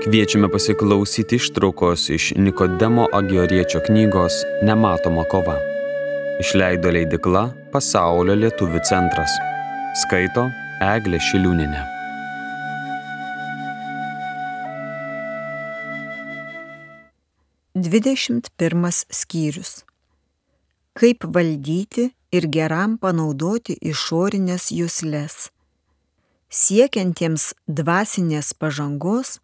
Kviečiame pasiklausyti ištraukos iš Nikodemo Agioriečio knygos Nematoma kova. Išleido leidikla Pasaulio lietuvių centras. Skaito Eglė Šiliūninė. Dvidešimt pirmas skyrius. Kaip valdyti ir geram panaudoti išorinės jūslės. Siekiantiems dvasinės pažangos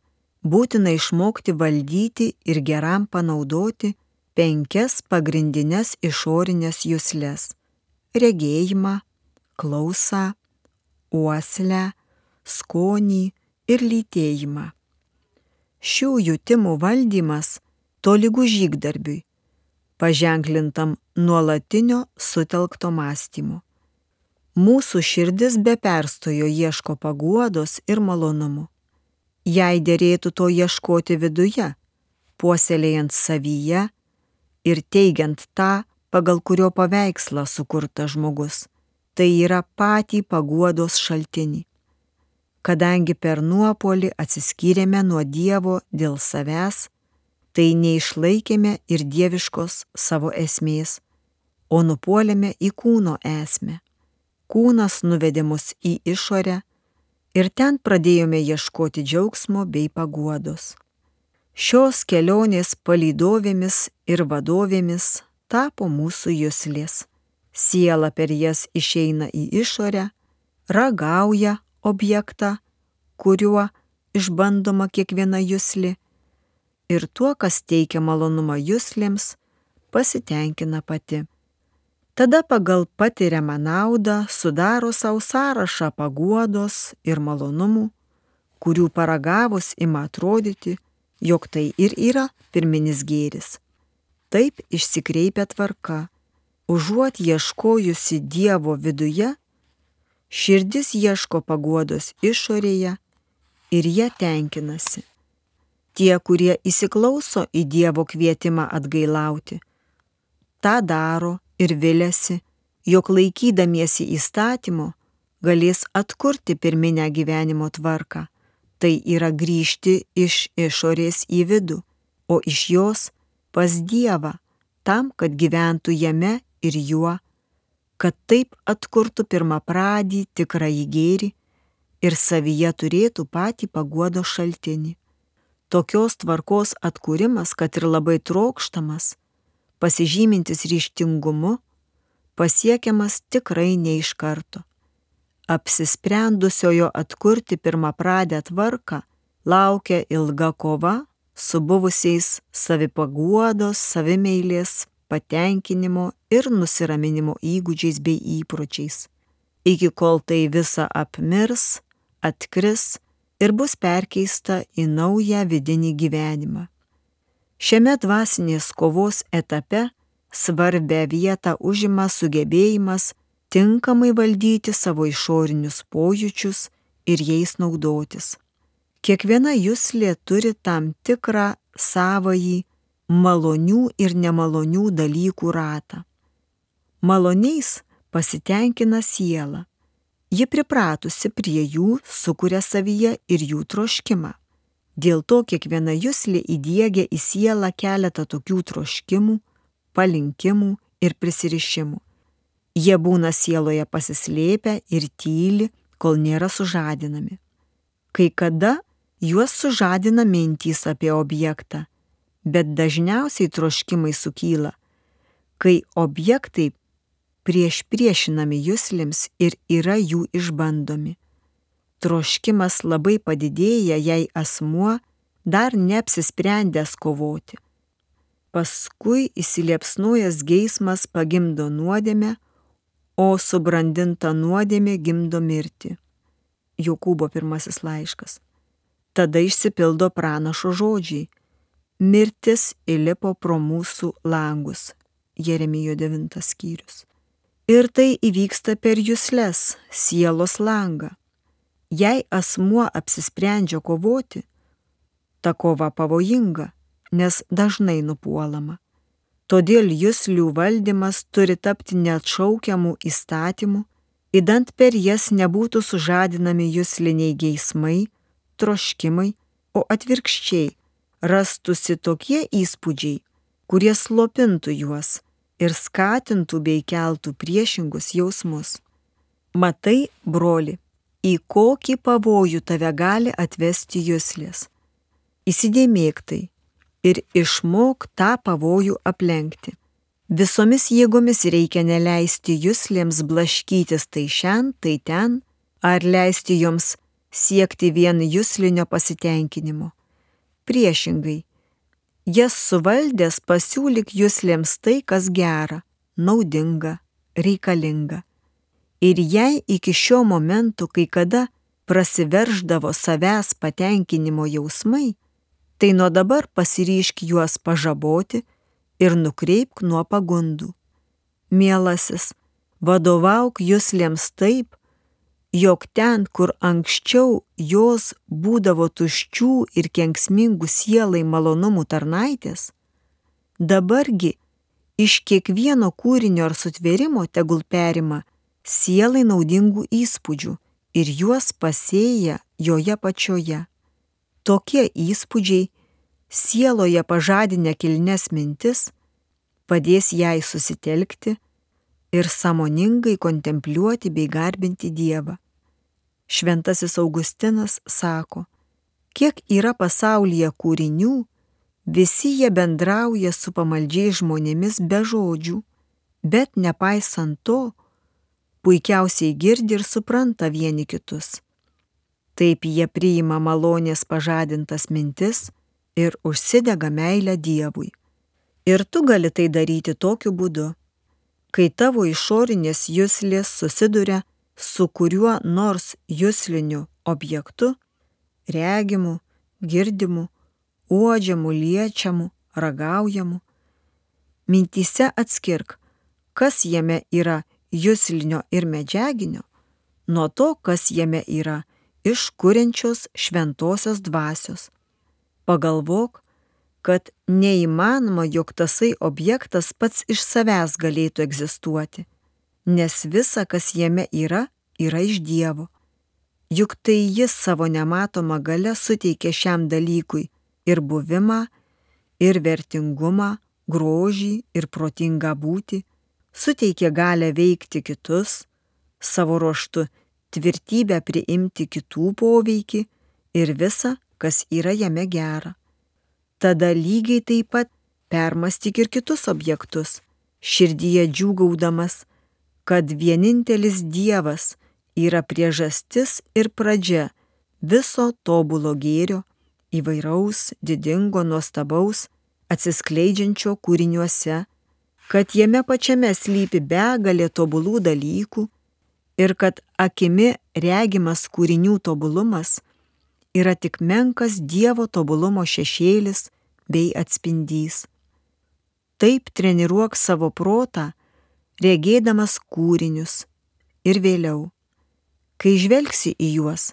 būtina išmokti valdyti ir geram panaudoti penkias pagrindinės išorinės jūslės - regėjimą, klausą, uoslę, skonį ir lytėjimą. Šių jutimų valdymas tolygų žygdarbiui, paženklintam nuolatinio sutelkto mąstymo. Mūsų širdis be perstojo ieško paguodos ir malonumų jei dėrėtų to ieškoti viduje, puoselėjant savyje ir teigiant tą, pagal kurio paveikslą sukurtas žmogus, tai yra patį paguodos šaltinį. Kadangi per nuopolį atsiskyrėme nuo Dievo dėl savęs, tai neišlaikėme ir dieviškos savo esmės, o nupuolėme į kūno esmę. Kūnas nuvedė mus į išorę, ir ten pradėjome ieškoti džiaugsmo bei paguodos. Šios kelionės palydovėmis ir vadovėmis tapo mūsų jūslės. Siela per jas išeina į išorę, ragauja objektą, kuriuo išbandoma kiekviena jūslė ir tuo, kas teikia malonumą jūslėms, pasitenkina pati. Tada pagal patiriamą naudą sudaro savo sąrašą paguodos ir malonumų, kurių paragavus ima atrodyti, jog tai ir yra pirminis gėris. Taip išsikreipia tvarka, užuot ieškojusi Dievo viduje, širdis ieško paguodos išorėje ir jie tenkinasi. Tie, kurie įsiklauso į Dievo kvietimą atgailauti, tą daro ir vilėsi, jog laikydamiesi įstatymo galės atkurti pirminę gyvenimo tvarką, tai yra grįžti iš išorės į vidų, o iš jos pas Dievą, tam, kad gyventų jame ir juo, kad taip atkurtų pirmą pradį tikrąjį gėrį ir savyje turėtų patį paguodo šaltinį. Tokios tvarkos atkūrimas, kad ir labai trokštamas, pasižymintis ryštingumu, pasiekiamas tikrai ne iš karto. Apsisprendusiojo atkurti pirmą pradę tvarką laukia ilga kova su buvusiais savipaguodos, savimeilės, patenkinimo ir nusiraminimo įgūdžiais bei įpročiais, iki kol tai visa apmirs, atkris ir bus perkeista į naują vidinį gyvenimą. Šiame dvasinės kovos etape svarbę vietą užima sugebėjimas tinkamai valdyti savo išorinius pojūčius ir jais naudotis. Kiekviena jūslė turi tam tikrą savąjį malonių ir nemalonių dalykų ratą. Maloniais pasitenkina siela. Ji pripratusi prie jų sukuria savyje ir jų troškimą. Dėl to kiekviena jūslė įdėgia į sielą keletą tokių troškimų, palinkimų ir prisirišimų. Jie būna sieloje pasislėpę ir tyli, kol nėra sužadinami. Kai kada juos sužadina mintys apie objektą, bet dažniausiai troškimai sukyla, kai objektai prieš priešinami jūslėms ir yra jų išbandomi troškimas labai padidėja, jei asmuo dar neapsisprendęs kovoti. Paskui įsiliepsnojęs geismas pagimdo nuodėmę, o subrandinta nuodėmė gimdo mirtį. Jokūbo pirmasis laiškas. Tada išsipildo pranašo žodžiai. Mirtis įlipo pro mūsų langus. Jeremijo 9 skyrius. Ir tai įvyksta per jūsles, sielos langą. Jei asmuo apsisprendžia kovoti, ta kova pavojinga, nes dažnai nupuolama. Todėl jūslių valdymas turi tapti neatšaukiamų įstatymų, įdant per jas nebūtų sužadinami jūsliniai geismai, troškimai, o atvirkščiai rastusi tokie įspūdžiai, kurie slopintų juos ir skatintų bei keltų priešingus jausmus. Matai, broli, į kokį pavojų tave gali atvesti jūslės. Įsidėmėk tai ir išmok tą pavojų aplenkti. Visomis jėgomis reikia neleisti jūslėms blaškytis tai šiandien, tai ten, ar leisti joms siekti vien jūslinio pasitenkinimo. Priešingai, jas suvaldęs pasiūlyk jūslėms tai, kas gera, naudinga, reikalinga. Ir jei iki šio momento kai kada prasiverždavo savęs patenkinimo jausmai, tai nuo dabar pasiryšk juos pažaboti ir nukreipk nuo pagundų. Mielasis, vadovauk jūslėms taip, jog ten, kur anksčiau jos būdavo tuščių ir kenksmingų sielai malonumų tarnaitės, dabargi iš kiekvieno kūrinio ar sutvėrimo tegul perima sielai naudingų įspūdžių ir juos pasėja joje pačioje. Tokie įspūdžiai sieloje pažadinę kilnes mintis padės jai susitelkti ir samoningai kontempliuoti bei garbinti Dievą. Šventasis Augustinas sako, kiek yra pasaulyje kūrinių, visi jie bendrauja su pamaldžiai žmonėmis be žodžių, bet nepaisant to, puikiausiai girdi ir supranta vieni kitus. Taip jie priima malonės pažadintas mintis ir užsidega meilę Dievui. Ir tu gali tai daryti tokiu būdu, kai tavo išorinės jūslės susiduria su kuriuo nors jūsliniu objektu, regimu, girdimu, uodžiamu, liečiamu, ragaujamu. Mintyse atskirk, kas jame yra jūslinio ir medžiaginio, nuo to, kas jame yra iš kuriančios šventosios dvasios. Pagalvok, kad neįmanoma, jog tasai objektas pats iš savęs galėtų egzistuoti nes visa, kas jame yra, yra iš Dievo. Juk tai jis savo nematomą galę suteikia šiam dalykui ir buvimą, ir vertingumą, grožį ir protingą būti, suteikia galę veikti kitus, savo ruoštų tvirtybę priimti kitų poveikį ir visa, kas yra jame gera. Tada lygiai taip pat permastyk ir kitus objektus, širdyje džiūgaudamas, kad vienintelis Dievas yra priežastis ir pradžia viso tobulo gėrio, įvairaus, didingo, nuostabaus, atsiskleidžiančio kūriniuose, kad jame pačiame slypi begalė tobulų dalykų ir kad akimi regimas kūrinių tobulumas yra tik menkas Dievo tobulumo šešėlis bei atspindys. Taip treniruok savo protą, regėdamas kūrinius ir vėliau, kai žvelgsi į juos,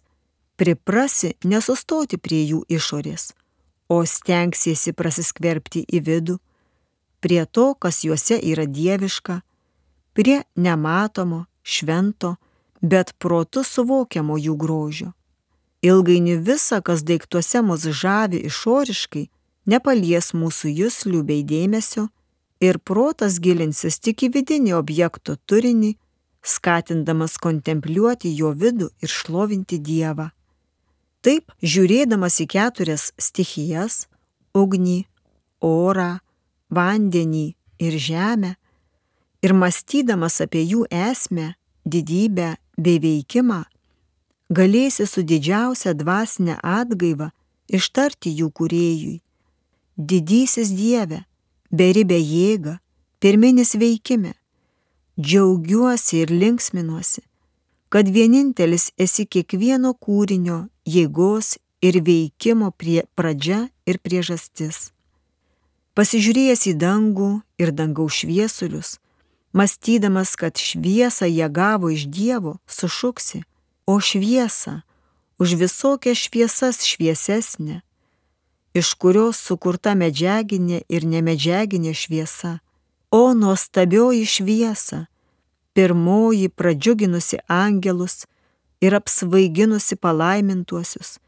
priprasi nesustoti prie jų išorės, o stengsiesi prasiskverbti į vidų, prie to, kas juose yra dieviška, prie nematomo, švento, bet protu suvokiamo jų grožio. Ilgainiui visa, kas daiktuose mus žavi išoriškai, nepalies mūsų jūslių bei dėmesio, ir protas gilinsis tik į vidinį objekto turinį, skatindamas kontempliuoti jo vidų ir šlovinti Dievą. Taip, žiūrėdamas į keturias stichijas - ugnį, orą, vandenį ir žemę, ir mąstydamas apie jų esmę, didybę bei veikimą, galėsi su didžiausia dvasinė atgaiva ištarti jų kuriejui. Didysis Dieve, beribę jėgą, pirminis veikime. Džiaugiuosi ir linksminuosi, kad vienintelis esi kiekvieno kūrinio jėgos ir veikimo prie pradžia ir priežastis. Pasižiūrėjęs į dangų ir dangaus šviesulius, mąstydamas, kad šviesą jie gavo iš Dievo, sušuksi, o šviesa už visokias šviesas šviesesnė iš kurios sukurta medžiaginė ir nemedžiaginė šviesa. O nuostabioji šviesa, pirmoji pradžiuginusi angelus ir apsvaiginusi palaimintuosius,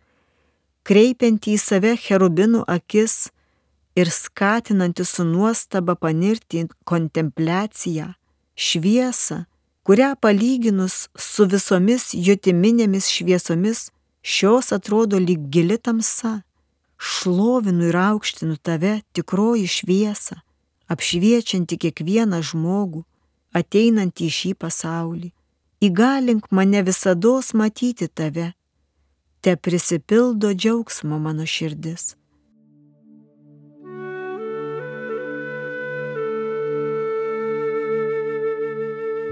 kreipianti į save cherubinų akis ir skatinanti su nuostaba panirti į kontempliaciją, šviesą, kurią palyginus su visomis jutiminėmis šviesomis šios atrodo lyg gili tamsa. Šlovinu ir aukštinu tave tikroji šviesa, apšviečianti kiekvieną žmogų, ateinantį į šį pasaulį. Įgalink mane visada matyti tave. Te prisipildo džiaugsmo mano širdis.